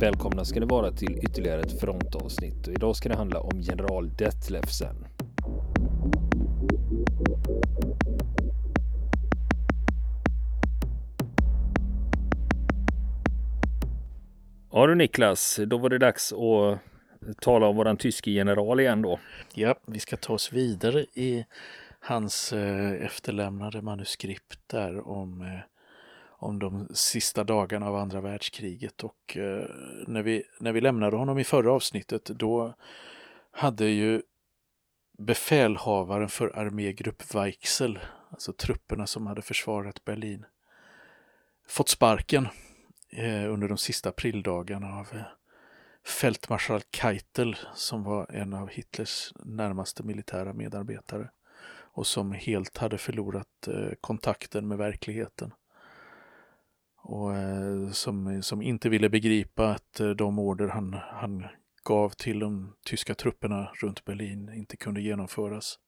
Välkomna ska ni vara till ytterligare ett frontavsnitt och idag ska det handla om general Detlefsen. Ja du Niklas, då var det dags att tala om våran tyske general igen då. Ja, vi ska ta oss vidare i hans eh, efterlämnade manuskript där om, eh, om de sista dagarna av andra världskriget. Och eh, när, vi, när vi lämnade honom i förra avsnittet då hade ju befälhavaren för armégrupp Weichsel, alltså trupperna som hade försvarat Berlin, fått sparken eh, under de sista aprildagarna av eh, fältmarskalk Keitel som var en av Hitlers närmaste militära medarbetare och som helt hade förlorat eh, kontakten med verkligheten. Och eh, som, som inte ville begripa att eh, de order han, han gav till de tyska trupperna runt Berlin inte kunde genomföras.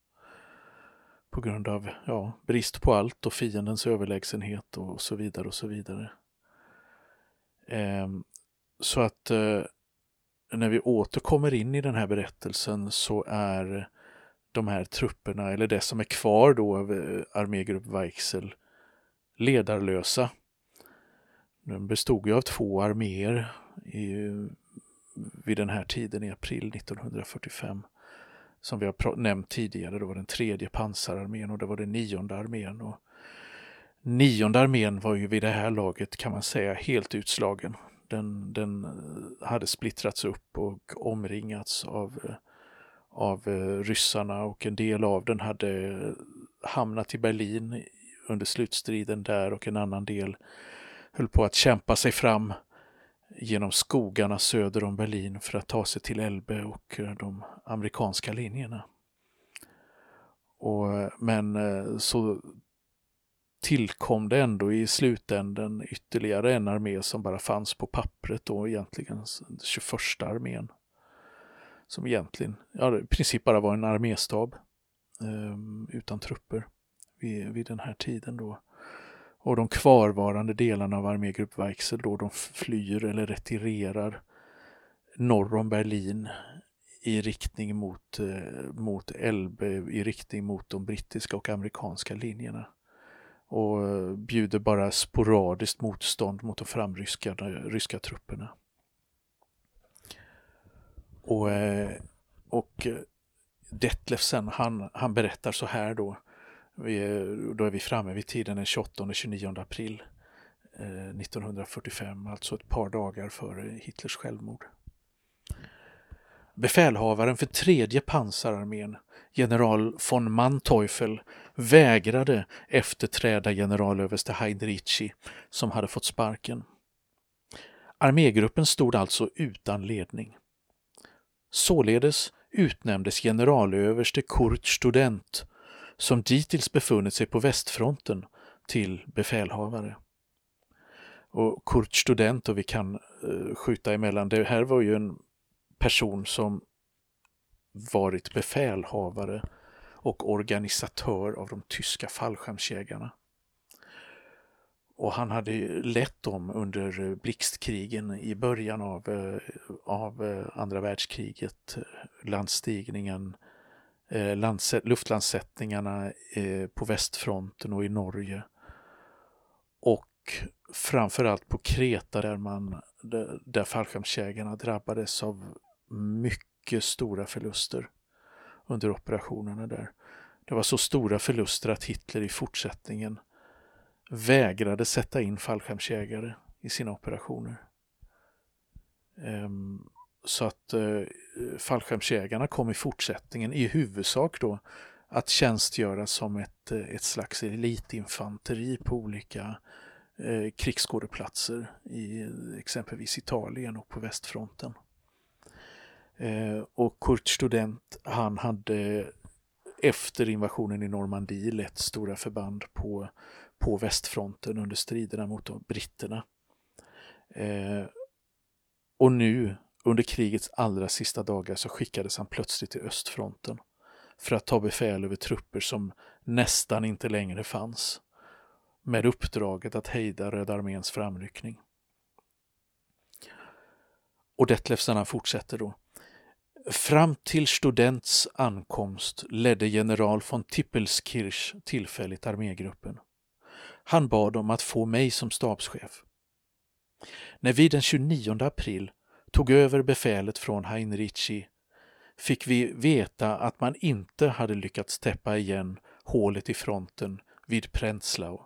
På grund av ja, brist på allt och fiendens överlägsenhet och så vidare och så vidare. Eh, så att eh, när vi återkommer in i den här berättelsen så är de här trupperna, eller det som är kvar då av eh, armégrupp Weichsel, ledarlösa. Den bestod ju av två arméer i, vid den här tiden i april 1945. Som vi har nämnt tidigare, det var den tredje pansararmén och det var den nionde armén. Och nionde armén var ju vid det här laget kan man säga helt utslagen. Den, den eh, hade splittrats upp och omringats av, eh, av eh, ryssarna och en del av den hade hamnat i Berlin under slutstriden där och en annan del höll på att kämpa sig fram genom skogarna söder om Berlin för att ta sig till Elbe och eh, de amerikanska linjerna. Och, eh, men eh, så tillkom det ändå i slutänden ytterligare en armé som bara fanns på pappret då egentligen, 21 armén. Som egentligen, ja, i princip bara var en arméstab eh, utan trupper vid, vid den här tiden då. Och de kvarvarande delarna av armégrupp Weichsel då, de flyr eller retirerar norr om Berlin i riktning mot, eh, mot Elbe, i riktning mot de brittiska och amerikanska linjerna och eh, bjuder bara sporadiskt motstånd mot de framryskade eh, ryska trupperna. Och, eh, och eh, Detlef sen, han, han berättar så här då, vi, då är vi framme vid tiden den 28 och 29 april eh, 1945, alltså ett par dagar före Hitlers självmord. Befälhavaren för tredje pansararmén, general von Manteuffel, vägrade efterträda generalöverste Heidrichi som hade fått sparken. Armégruppen stod alltså utan ledning. Således utnämndes generalöverste Kurt Student, som dittills befunnit sig på västfronten, till befälhavare. Och Kurt Student, och vi kan eh, skjuta emellan, det här var ju en person som varit befälhavare och organisatör av de tyska fallskärmsjägarna. Och han hade lett dem under blixtkrigen i början av, eh, av eh, andra världskriget, landstigningen, eh, luftlandsättningarna eh, på västfronten och i Norge. Och framförallt på Kreta där, man, där fallskärmsjägarna drabbades av mycket stora förluster under operationerna där. Det var så stora förluster att Hitler i fortsättningen vägrade sätta in fallskärmsjägare i sina operationer. Um, så att eh, fallskärmsjägarna kom i fortsättningen i huvudsak då att tjänstgöra som ett, eh, ett slags elitinfanteri på olika eh, krigsskådeplatser i eh, exempelvis Italien och på västfronten. Eh, och Kurt Student, han hade efter invasionen i Normandie lett stora förband på, på västfronten under striderna mot britterna. Eh, och nu, under krigets allra sista dagar, så skickades han plötsligt till östfronten för att ta befäl över trupper som nästan inte längre fanns med uppdraget att hejda Röda arméns framryckning. Och Detlefsarna fortsätter då. Fram till Students ankomst ledde general von Tippelskirch tillfälligt armégruppen. Han bad om att få mig som stabschef. När vi den 29 april tog över befälet från Heinrichi fick vi veta att man inte hade lyckats täppa igen hålet i fronten vid Prenzlau.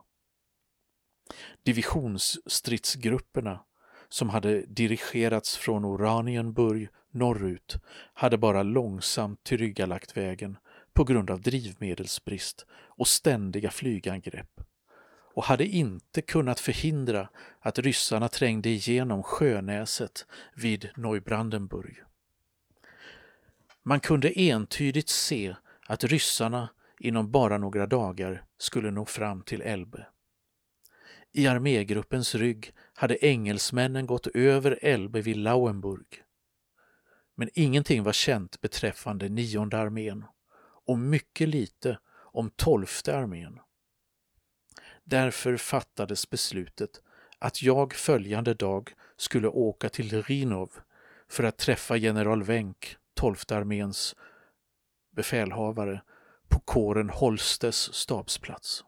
Divisionsstridsgrupperna som hade dirigerats från Oranienburg norrut hade bara långsamt tillryggalagt vägen på grund av drivmedelsbrist och ständiga flygangrepp och hade inte kunnat förhindra att ryssarna trängde igenom sjönäset vid Neubrandenburg. Man kunde entydigt se att ryssarna inom bara några dagar skulle nå fram till Elbe. I armégruppens rygg hade engelsmännen gått över Elbe vid Lauenburg. Men ingenting var känt beträffande nionde armén och mycket lite om tolfte armén. Därför fattades beslutet att jag följande dag skulle åka till Rinov för att träffa general Wenck, tolfte arméns befälhavare, på kåren Holstes stabsplats.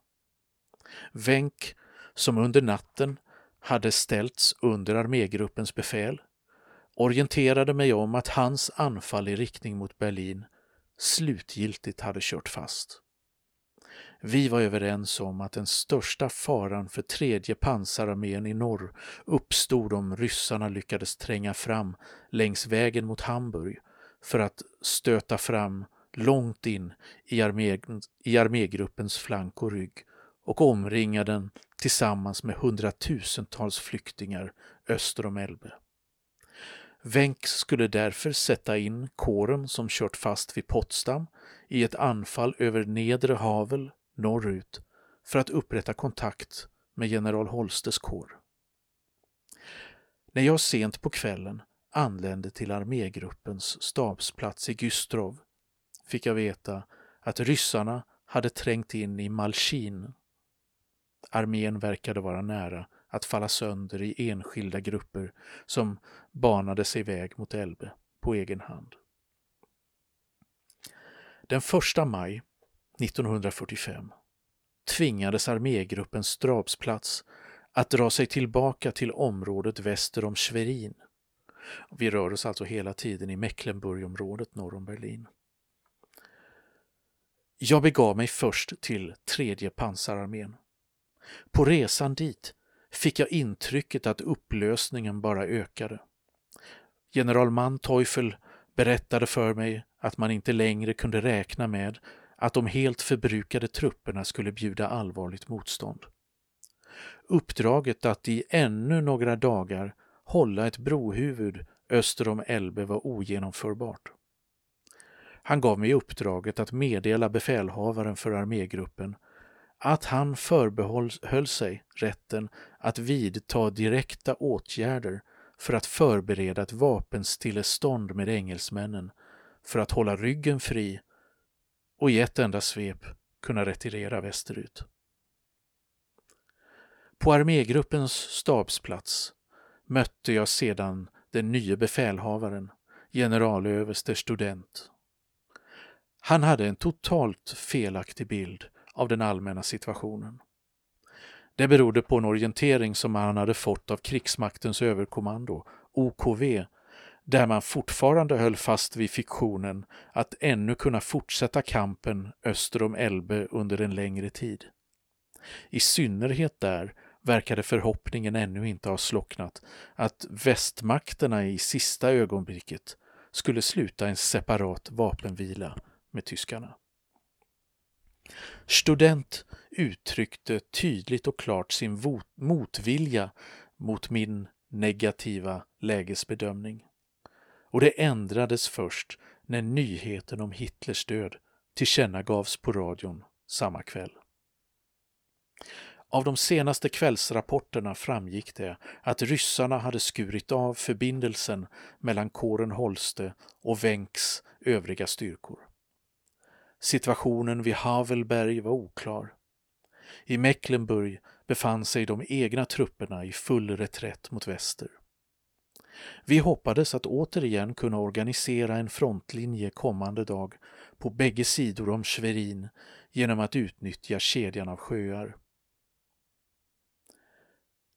Wenck, som under natten hade ställts under armégruppens befäl, orienterade mig om att hans anfall i riktning mot Berlin slutgiltigt hade kört fast. Vi var överens om att den största faran för tredje pansararmén i norr uppstod om ryssarna lyckades tränga fram längs vägen mot Hamburg för att stöta fram långt in i, armé, i armégruppens flank och rygg och omringa den tillsammans med hundratusentals flyktingar öster om Elbe. Wenck skulle därför sätta in kåren som kört fast vid Potsdam i ett anfall över nedre Havel norrut för att upprätta kontakt med general Holstes kår. När jag sent på kvällen anlände till armégruppens stabsplats i Gystrov fick jag veta att ryssarna hade trängt in i Malchin. Armén verkade vara nära att falla sönder i enskilda grupper som banade sig väg mot Elbe på egen hand. Den 1 maj 1945 tvingades armégruppen stabsplats att dra sig tillbaka till området väster om Schwerin. Vi rör oss alltså hela tiden i Mecklenburgområdet norr om Berlin. Jag begav mig först till tredje pansararmén. På resan dit fick jag intrycket att upplösningen bara ökade. General Manteuffel berättade för mig att man inte längre kunde räkna med att de helt förbrukade trupperna skulle bjuda allvarligt motstånd. Uppdraget att i ännu några dagar hålla ett brohuvud öster om Elbe var ogenomförbart. Han gav mig uppdraget att meddela befälhavaren för armégruppen att han förbehöll sig rätten att vidta direkta åtgärder för att förbereda ett vapenstillestånd med engelsmännen för att hålla ryggen fri och i ett enda svep kunna retirera västerut. På armégruppens stabsplats mötte jag sedan den nye befälhavaren, generalöverste student. Han hade en totalt felaktig bild av den allmänna situationen. Det berodde på en orientering som han hade fått av krigsmaktens överkommando, OKV, där man fortfarande höll fast vid fiktionen att ännu kunna fortsätta kampen öster om Elbe under en längre tid. I synnerhet där verkade förhoppningen ännu inte ha slocknat att västmakterna i sista ögonblicket skulle sluta en separat vapenvila med tyskarna. Student uttryckte tydligt och klart sin motvilja mot min negativa lägesbedömning. Och det ändrades först när nyheten om Hitlers död tillkännagavs på radion samma kväll. Av de senaste kvällsrapporterna framgick det att ryssarna hade skurit av förbindelsen mellan kåren Holste och Wencks övriga styrkor. Situationen vid Havelberg var oklar. I Mecklenburg befann sig de egna trupperna i full reträtt mot väster. Vi hoppades att återigen kunna organisera en frontlinje kommande dag på bägge sidor om Schwerin genom att utnyttja kedjan av sjöar.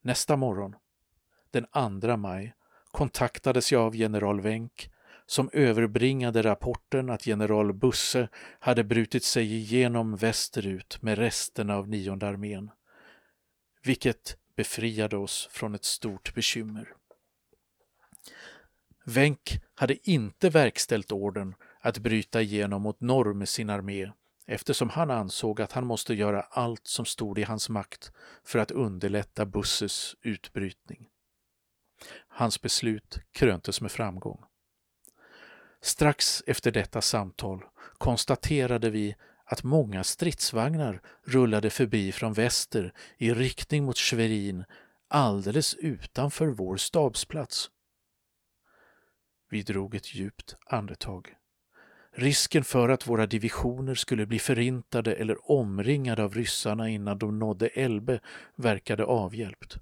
Nästa morgon, den 2 maj, kontaktades jag av general Wenck som överbringade rapporten att general Busse hade brutit sig igenom västerut med resterna av nionde armén, vilket befriade oss från ett stort bekymmer. Wenck hade inte verkställt orden att bryta igenom mot norr med sin armé eftersom han ansåg att han måste göra allt som stod i hans makt för att underlätta Busses utbrytning. Hans beslut kröntes med framgång. Strax efter detta samtal konstaterade vi att många stridsvagnar rullade förbi från väster i riktning mot Schwerin alldeles utanför vår stabsplats. Vi drog ett djupt andetag. Risken för att våra divisioner skulle bli förintade eller omringade av ryssarna innan de nådde Elbe verkade avhjälpt.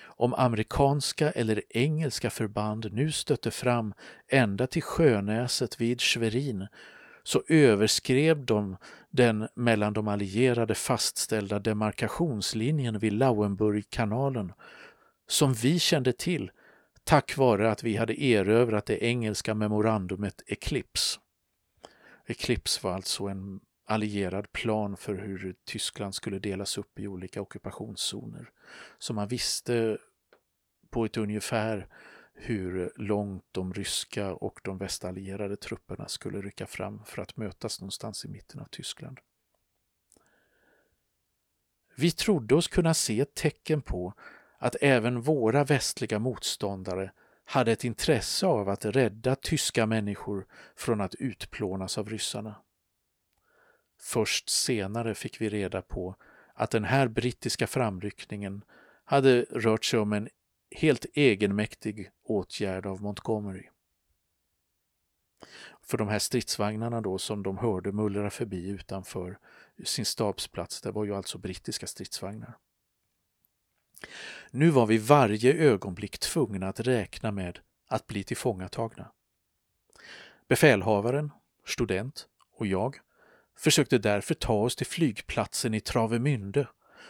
Om amerikanska eller engelska förband nu stötte fram ända till sjönäset vid Schwerin så överskrev de den mellan de allierade fastställda demarkationslinjen vid Lauenburgkanalen som vi kände till tack vare att vi hade erövrat det engelska memorandumet Eclipse. Eclipse var alltså en allierad plan för hur Tyskland skulle delas upp i olika ockupationszoner. Så man visste på ett ungefär hur långt de ryska och de västallierade trupperna skulle rycka fram för att mötas någonstans i mitten av Tyskland. Vi trodde oss kunna se tecken på att även våra västliga motståndare hade ett intresse av att rädda tyska människor från att utplånas av ryssarna. Först senare fick vi reda på att den här brittiska framryckningen hade rört sig om en helt egenmäktig åtgärd av Montgomery. För de här stridsvagnarna då som de hörde mullra förbi utanför sin stabsplats, det var ju alltså brittiska stridsvagnar. Nu var vi varje ögonblick tvungna att räkna med att bli tillfångatagna. Befälhavaren, student och jag försökte därför ta oss till flygplatsen i Travemünde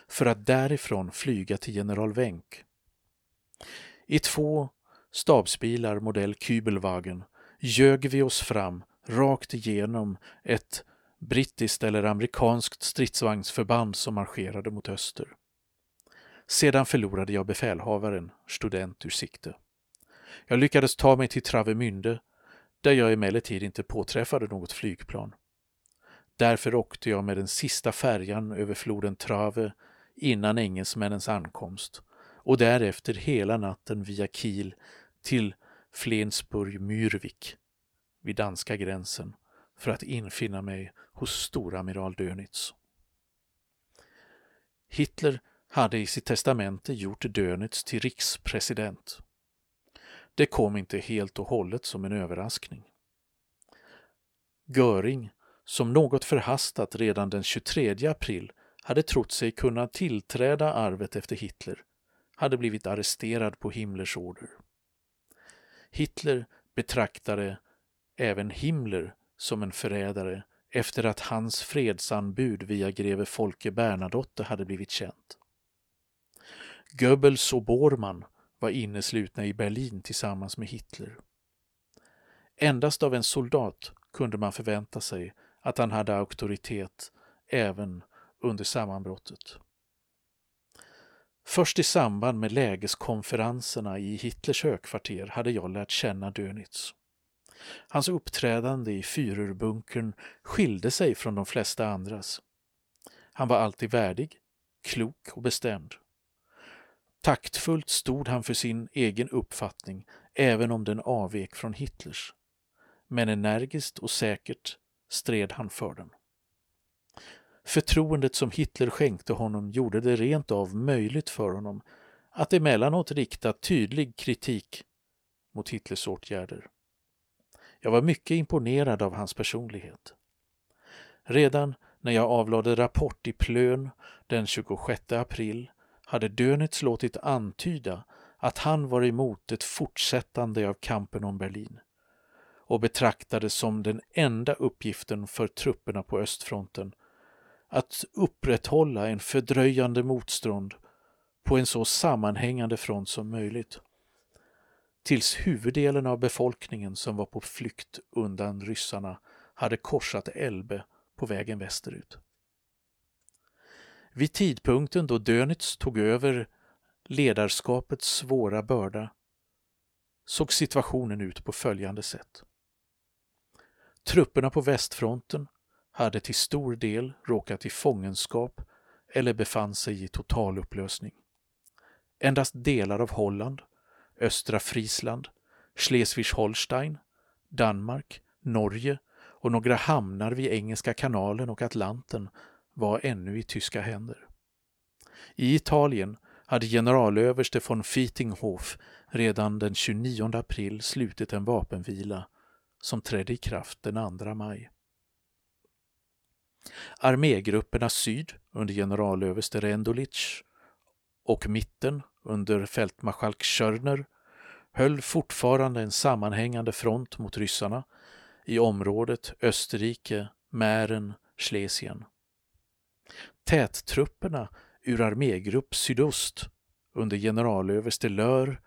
för att därifrån flyga till general Wenck. I två stabsbilar modell Kübelwagen ljög vi oss fram rakt igenom ett brittiskt eller amerikanskt stridsvagnsförband som marscherade mot öster. Sedan förlorade jag befälhavaren, student ur sikte. Jag lyckades ta mig till Travemünde, där jag emellertid inte påträffade något flygplan. Därför åkte jag med den sista färjan över floden Trave innan engelsmännens ankomst och därefter hela natten via Kiel till Flensburg-Mürvik vid danska gränsen för att infinna mig hos storamiral Dönitz. Hitler hade i sitt testamente gjort Dönitz till rikspresident. Det kom inte helt och hållet som en överraskning. Göring, som något förhastat redan den 23 april hade trott sig kunna tillträda arvet efter Hitler, hade blivit arresterad på Himmlers order. Hitler betraktade även Himmler som en förrädare efter att hans fredsanbud via greve Folke Bernadotte hade blivit känt. Goebbels och Bormann var inneslutna i Berlin tillsammans med Hitler. Endast av en soldat kunde man förvänta sig att han hade auktoritet även under sammanbrottet. Först i samband med lägeskonferenserna i Hitlers högkvarter hade jag lärt känna Dönitz. Hans uppträdande i Führerbunkern skilde sig från de flesta andras. Han var alltid värdig, klok och bestämd. Taktfullt stod han för sin egen uppfattning, även om den avvek från Hitlers. Men energiskt och säkert stred han för den. Förtroendet som Hitler skänkte honom gjorde det rent av möjligt för honom att emellanåt rikta tydlig kritik mot Hitlers åtgärder. Jag var mycket imponerad av hans personlighet. Redan när jag avlade rapport i Plön den 26 april hade Dönitz låtit antyda att han var emot ett fortsättande av kampen om Berlin och betraktades som den enda uppgiften för trupperna på östfronten att upprätthålla en fördröjande motstånd på en så sammanhängande front som möjligt. Tills huvuddelen av befolkningen som var på flykt undan ryssarna hade korsat Elbe på vägen västerut. Vid tidpunkten då Dönitz tog över ledarskapets svåra börda såg situationen ut på följande sätt. Trupperna på västfronten hade till stor del råkat i fångenskap eller befann sig i total upplösning. Endast delar av Holland, östra Friesland, Schleswig-Holstein, Danmark, Norge och några hamnar vid Engelska kanalen och Atlanten var ännu i tyska händer. I Italien hade generalöverste von Fietinghof redan den 29 april slutit en vapenvila som trädde i kraft den 2 maj. Armégrupperna syd under generalöverste Rendulic och mitten under fältmarskalk Schörner höll fortfarande en sammanhängande front mot ryssarna i området Österrike, Mähren, Schlesien. Tättrupperna ur armégrupp sydost under generalöverste Lör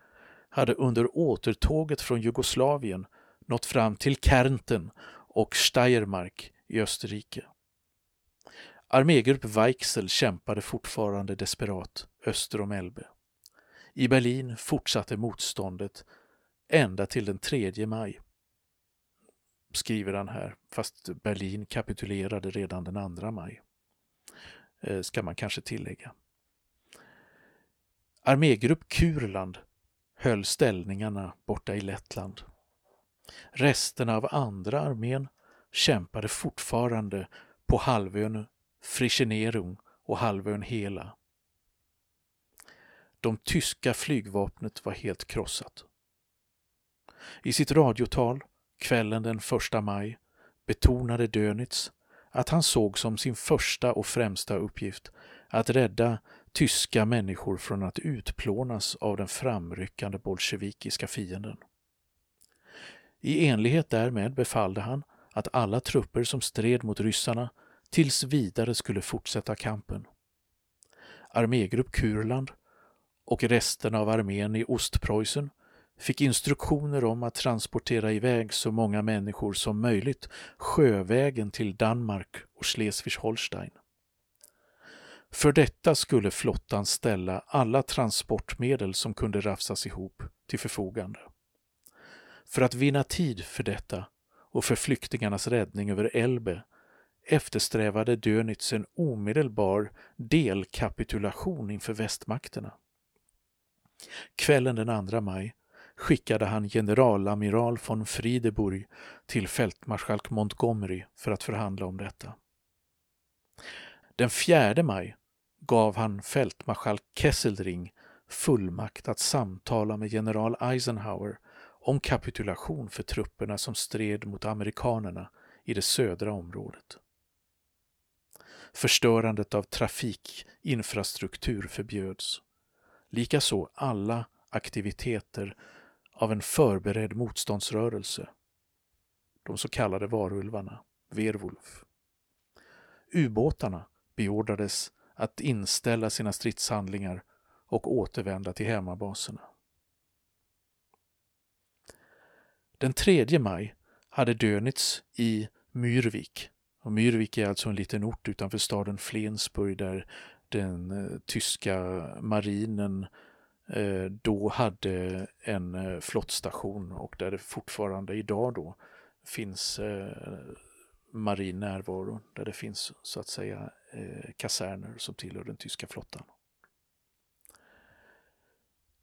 hade under återtåget från Jugoslavien nått fram till Kärnten och Steiermark i Österrike. Armégrupp Weichsel kämpade fortfarande desperat öster om Elbe. I Berlin fortsatte motståndet ända till den 3 maj. Skriver han här, fast Berlin kapitulerade redan den 2 maj. Eh, ska man kanske tillägga. Armégrupp Kurland höll ställningarna borta i Lettland. Resterna av andra armén kämpade fortfarande på halvön Frischenerung och halvön Hela. De tyska flygvapnet var helt krossat. I sitt radiotal kvällen den 1 maj betonade Dönitz att han såg som sin första och främsta uppgift att rädda tyska människor från att utplånas av den framryckande bolsjevikiska fienden. I enlighet därmed befallde han att alla trupper som stred mot ryssarna tills vidare skulle fortsätta kampen. Armégrupp Kurland och resten av armén i Ostpreussen fick instruktioner om att transportera iväg så många människor som möjligt sjövägen till Danmark och Schleswig-Holstein. För detta skulle flottan ställa alla transportmedel som kunde rafsas ihop till förfogande. För att vinna tid för detta och för flyktingarnas räddning över Elbe eftersträvade Dönitz en omedelbar delkapitulation inför västmakterna. Kvällen den 2 maj skickade han generalamiral von Friedeburg till fältmarskalk Montgomery för att förhandla om detta. Den 4 maj gav han fältmarskalk Kesselring fullmakt att samtala med general Eisenhower om kapitulation för trupperna som stred mot amerikanerna i det södra området. Förstörandet av trafikinfrastruktur förbjöds. Likaså alla aktiviteter av en förberedd motståndsrörelse, de så kallade varulvarna, Verwolf. Ubåtarna beordrades att inställa sina stridshandlingar och återvända till hemmabaserna. Den 3 maj hade Dönitz i Myrvik, och Myrvik är alltså en liten ort utanför staden Flensburg där den eh, tyska marinen eh, Eh, då hade en eh, flottstation och där det fortfarande idag då finns eh, marin närvaro, där det finns så att säga kaserner som tillhör den tyska flottan.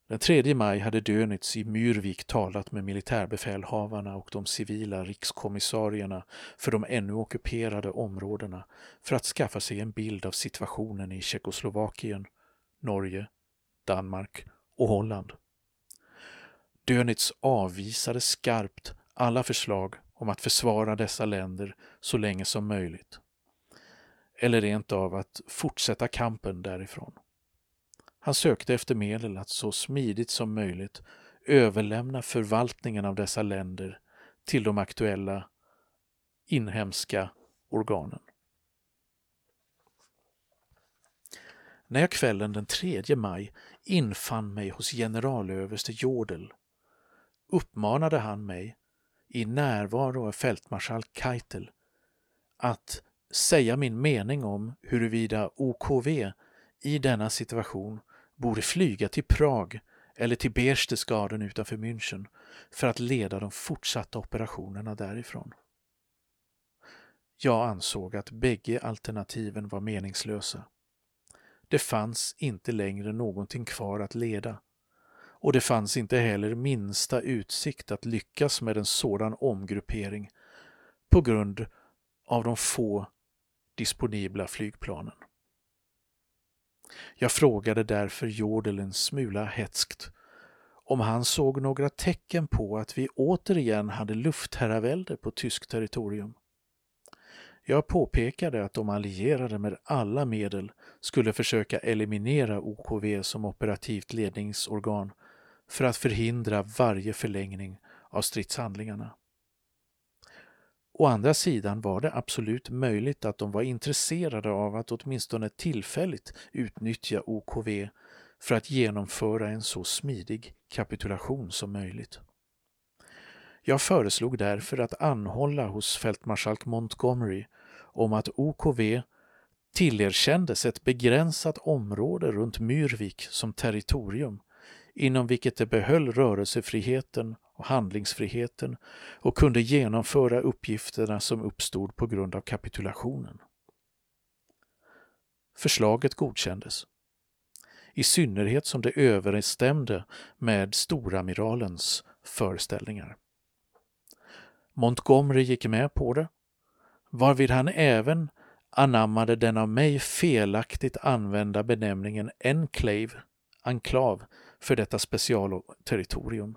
Den 3 maj hade Dönitz i Myrvik talat med militärbefälhavarna och de civila rikskommissarierna för de ännu ockuperade områdena för att skaffa sig en bild av situationen i Tjeckoslovakien, Norge, Danmark och Holland. Dönitz avvisade skarpt alla förslag om att försvara dessa länder så länge som möjligt. Eller rent av att fortsätta kampen därifrån. Han sökte efter medel att så smidigt som möjligt överlämna förvaltningen av dessa länder till de aktuella inhemska organen. När jag kvällen den 3 maj infann mig hos generalöverste Jordel uppmanade han mig i närvaro av fältmarskalk Keitel att säga min mening om huruvida OKV i denna situation borde flyga till Prag eller till Berchtesgaden utanför München för att leda de fortsatta operationerna därifrån. Jag ansåg att bägge alternativen var meningslösa. Det fanns inte längre någonting kvar att leda och det fanns inte heller minsta utsikt att lyckas med en sådan omgruppering på grund av de få disponibla flygplanen. Jag frågade därför Jordel en smula hätskt om han såg några tecken på att vi återigen hade luftherravälde på tyskt territorium. Jag påpekade att de allierade med alla medel skulle försöka eliminera OKV som operativt ledningsorgan för att förhindra varje förlängning av stridshandlingarna. Å andra sidan var det absolut möjligt att de var intresserade av att åtminstone tillfälligt utnyttja OKV för att genomföra en så smidig kapitulation som möjligt. Jag föreslog därför att anhålla hos fältmarskalk Montgomery om att OKV tillerkändes ett begränsat område runt Myrvik som territorium inom vilket det behöll rörelsefriheten och handlingsfriheten och kunde genomföra uppgifterna som uppstod på grund av kapitulationen. Förslaget godkändes. I synnerhet som det överensstämde med storamiralens föreställningar. Montgomery gick med på det, varvid han även anammade den av mig felaktigt använda benämningen enclave, enklav, för detta specialterritorium.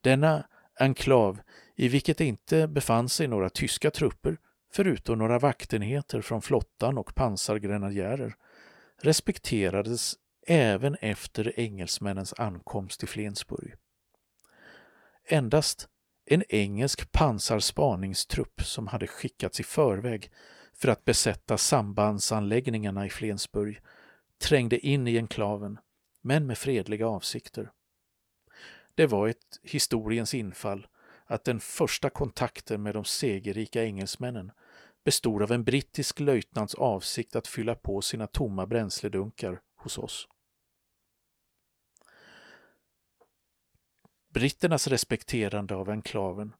Denna enklav, i vilket inte befann sig några tyska trupper förutom några vaktenheter från flottan och pansargrenadjärer, respekterades även efter engelsmännens ankomst till Flensburg. Endast en engelsk pansarspaningstrupp som hade skickats i förväg för att besätta sambandsanläggningarna i Flensburg trängde in i enklaven, men med fredliga avsikter. Det var ett historiens infall att den första kontakten med de segerrika engelsmännen bestod av en brittisk löjtnants avsikt att fylla på sina tomma bränsledunkar hos oss. Britternas respekterande av enklaven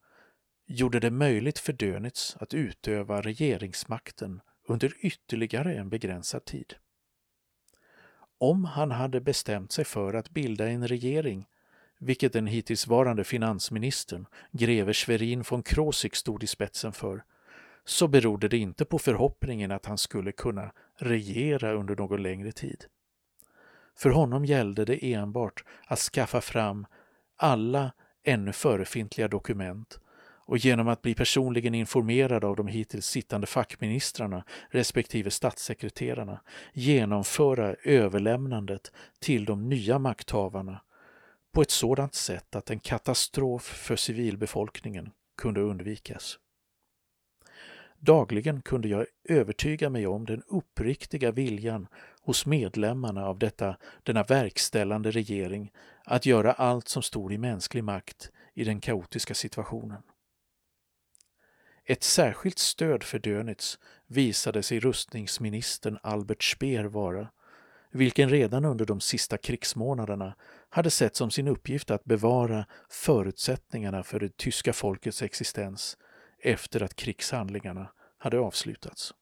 gjorde det möjligt för Dönitz att utöva regeringsmakten under ytterligare en begränsad tid. Om han hade bestämt sig för att bilda en regering, vilket den hittillsvarande finansministern, greve Schwerin von Krosigk, stod i spetsen för, så berodde det inte på förhoppningen att han skulle kunna regera under någon längre tid. För honom gällde det enbart att skaffa fram alla ännu förefintliga dokument och genom att bli personligen informerad av de hittills sittande fackministrarna respektive statssekreterarna genomföra överlämnandet till de nya makthavarna på ett sådant sätt att en katastrof för civilbefolkningen kunde undvikas. Dagligen kunde jag övertyga mig om den uppriktiga viljan hos medlemmarna av detta, denna verkställande regering att göra allt som stod i mänsklig makt i den kaotiska situationen. Ett särskilt stöd för Dönitz visade sig rustningsministern Albert Speer vara, vilken redan under de sista krigsmånaderna hade sett som sin uppgift att bevara förutsättningarna för det tyska folkets existens efter att krigshandlingarna hade avslutats.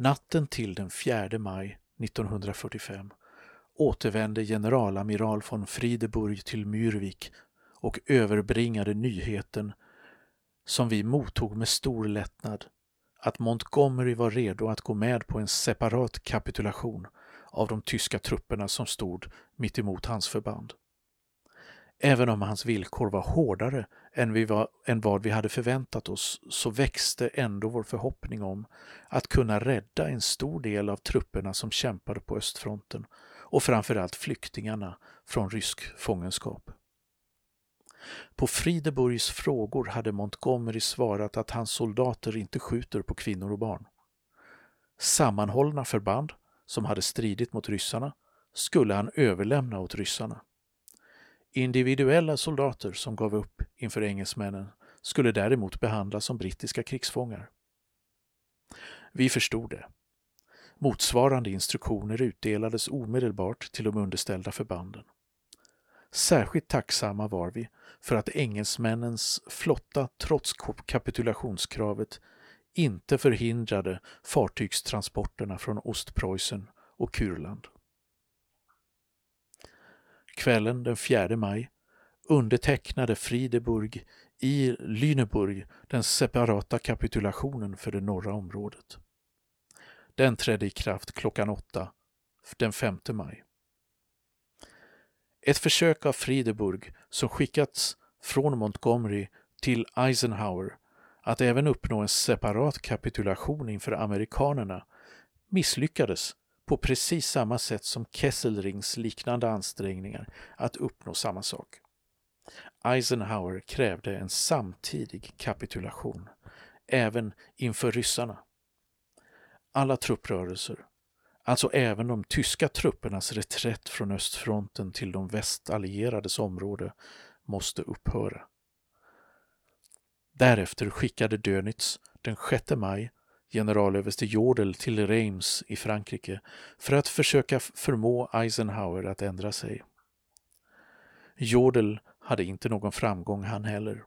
Natten till den 4 maj 1945 återvände generalamiral von Friedeburg till Myrvik och överbringade nyheten som vi mottog med stor lättnad att Montgomery var redo att gå med på en separat kapitulation av de tyska trupperna som stod mitt emot hans förband. Även om hans villkor var hårdare än, vi var, än vad vi hade förväntat oss så växte ändå vår förhoppning om att kunna rädda en stor del av trupperna som kämpade på östfronten och framförallt flyktingarna från rysk fångenskap. På Frideburgs frågor hade Montgomery svarat att hans soldater inte skjuter på kvinnor och barn. Sammanhållna förband som hade stridit mot ryssarna skulle han överlämna åt ryssarna. Individuella soldater som gav upp inför engelsmännen skulle däremot behandlas som brittiska krigsfångar. Vi förstod det. Motsvarande instruktioner utdelades omedelbart till de underställda förbanden. Särskilt tacksamma var vi för att engelsmännens flotta trots kapitulationskravet inte förhindrade fartygstransporterna från Ostpreussen och Kurland. Kvällen den 4 maj undertecknade Friedeburg i Lüneburg den separata kapitulationen för det norra området. Den trädde i kraft klockan åtta den 5 maj. Ett försök av Friedeburg som skickats från Montgomery till Eisenhower att även uppnå en separat kapitulation inför amerikanerna misslyckades på precis samma sätt som Kesselrings liknande ansträngningar att uppnå samma sak. Eisenhower krävde en samtidig kapitulation, även inför ryssarna. Alla trupprörelser, alltså även de tyska truppernas reträtt från östfronten till de västallierades område, måste upphöra. Därefter skickade Dönitz den 6 maj generalöverste Jodel till Reims i Frankrike för att försöka förmå Eisenhower att ändra sig. Jodel hade inte någon framgång han heller.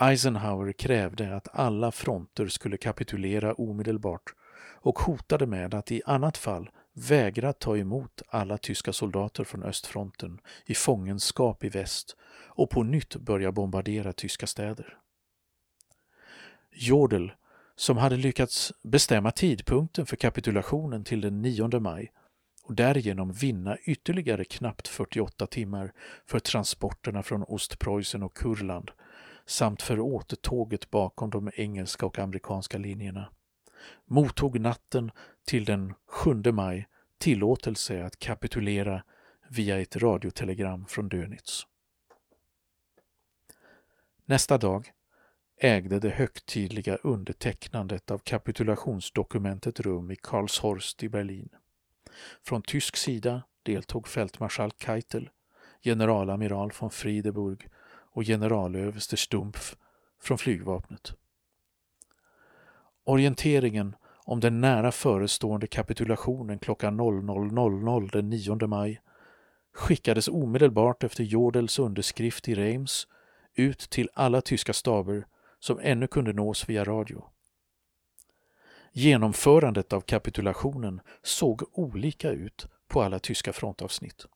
Eisenhower krävde att alla fronter skulle kapitulera omedelbart och hotade med att i annat fall vägra ta emot alla tyska soldater från östfronten i fångenskap i väst och på nytt börja bombardera tyska städer. Jodel, som hade lyckats bestämma tidpunkten för kapitulationen till den 9 maj och därigenom vinna ytterligare knappt 48 timmar för transporterna från Ostpreussen och Kurland samt för återtåget bakom de engelska och amerikanska linjerna, mottog natten till den 7 maj tillåtelse att kapitulera via ett radiotelegram från Dönitz. Nästa dag ägde det högtidliga undertecknandet av kapitulationsdokumentet rum i Karlshorst i Berlin. Från tysk sida deltog fältmarskalk Keitel, generalamiral von Friedeburg och generalöverste Stumpf från flygvapnet. Orienteringen om den nära förestående kapitulationen klockan 00.00 den 9 maj skickades omedelbart efter Jodels underskrift i Reims ut till alla tyska staber som ännu kunde nås via radio. Genomförandet av kapitulationen såg olika ut på alla tyska frontavsnitt.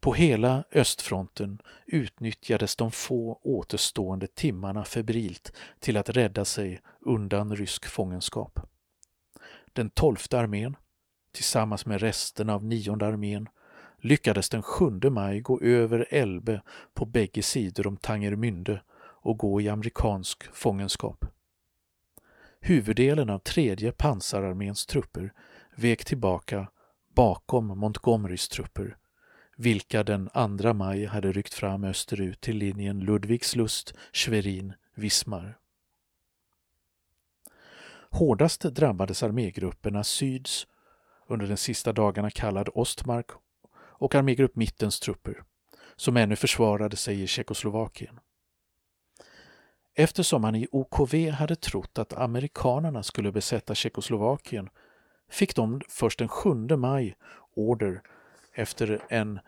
På hela östfronten utnyttjades de få återstående timmarna febrilt till att rädda sig undan rysk fångenskap. Den tolfte armén, tillsammans med resten av nionde armén, lyckades den 7 maj gå över Elbe på bägge sidor om Tangermünde och gå i amerikansk fångenskap. Huvuddelen av tredje pansararméns trupper vek tillbaka bakom Montgomerys trupper, vilka den 2 maj hade ryckt fram österut till linjen Ludvigslust, Schwerin, Wismar. Hårdast drabbades armégrupperna Syds, under de sista dagarna kallad Ostmark, och armégrupp Mittens trupper, som ännu försvarade sig i Tjeckoslovakien. Eftersom man i OKV hade trott att amerikanerna skulle besätta Tjeckoslovakien fick de först den 7 maj order efter en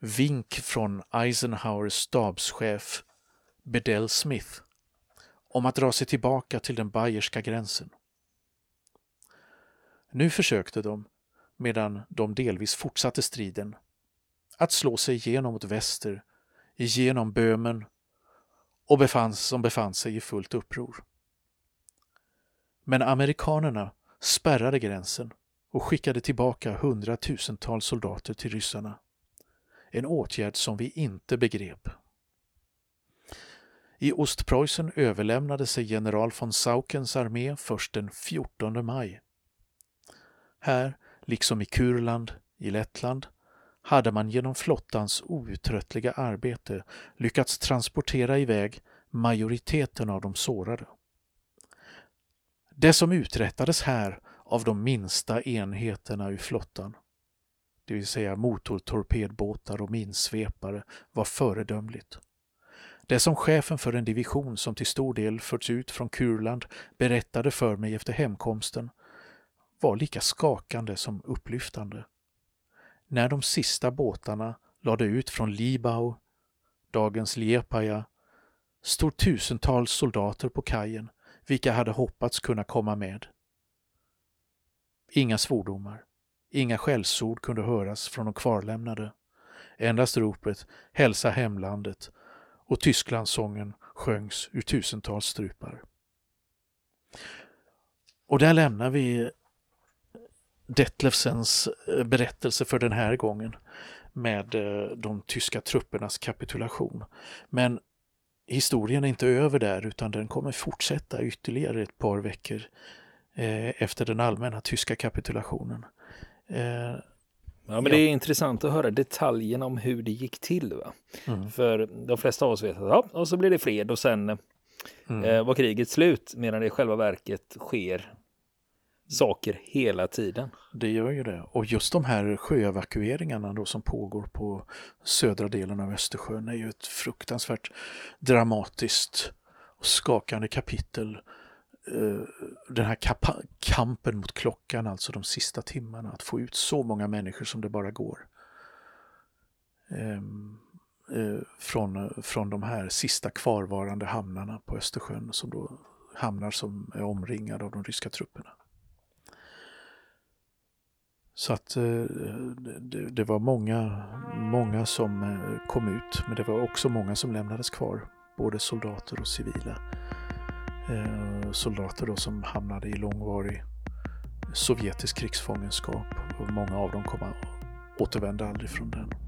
vink från Eisenhowers stabschef Bedell Smith om att dra sig tillbaka till den bayerska gränsen. Nu försökte de, medan de delvis fortsatte striden, att slå sig igenom mot väster, igenom Böhmen och befann, som befann sig i fullt uppror. Men amerikanerna spärrade gränsen och skickade tillbaka hundratusentals soldater till ryssarna. en åtgärd som vi inte begrep. I Ostpreussen överlämnade sig general von Saukens armé först den 14 maj. Här, liksom i Kurland i Lettland, hade man genom flottans outtröttliga arbete lyckats transportera iväg majoriteten av de sårade. Det som uträttades här av de minsta enheterna ur flottan, det vill säga motortorpedbåtar och minsvepare, var föredömligt. Det som chefen för en division som till stor del förts ut från Kurland berättade för mig efter hemkomsten var lika skakande som upplyftande. När de sista båtarna lade ut från Libau, dagens Liepaja, stod tusentals soldater på kajen, vilka hade hoppats kunna komma med. Inga svordomar, inga skällsord kunde höras från de kvarlämnade. Endast ropet ”Hälsa hemlandet” och Tysklandssången sjöngs ur tusentals strupar. Och där lämnar vi Detlefsens eh, berättelse för den här gången med eh, de tyska truppernas kapitulation. Men historien är inte över där utan den kommer fortsätta ytterligare ett par veckor eh, efter den allmänna tyska kapitulationen. Ja, men det är intressant att höra detaljerna om hur det gick till. Va? Mm. För de flesta av oss vet att ja, och så blir det fred och sen mm. eh, var kriget slut medan det i själva verket sker saker hela tiden. Det gör ju det. Och just de här sjöevakueringarna då som pågår på södra delen av Östersjön är ju ett fruktansvärt dramatiskt och skakande kapitel. Eh, den här kampen mot klockan, alltså de sista timmarna, att få ut så många människor som det bara går. Ehm, eh, från, från de här sista kvarvarande hamnarna på Östersjön som då hamnar som är omringade av de ryska trupperna. Så att eh, det, det, var många, många som eh, kom ut, men det var också många som lämnades kvar, både soldater och civila. Eh, soldater då som hamnade i långvarig sovjetisk krigsfångenskap och många av dem kom återvände aldrig från den.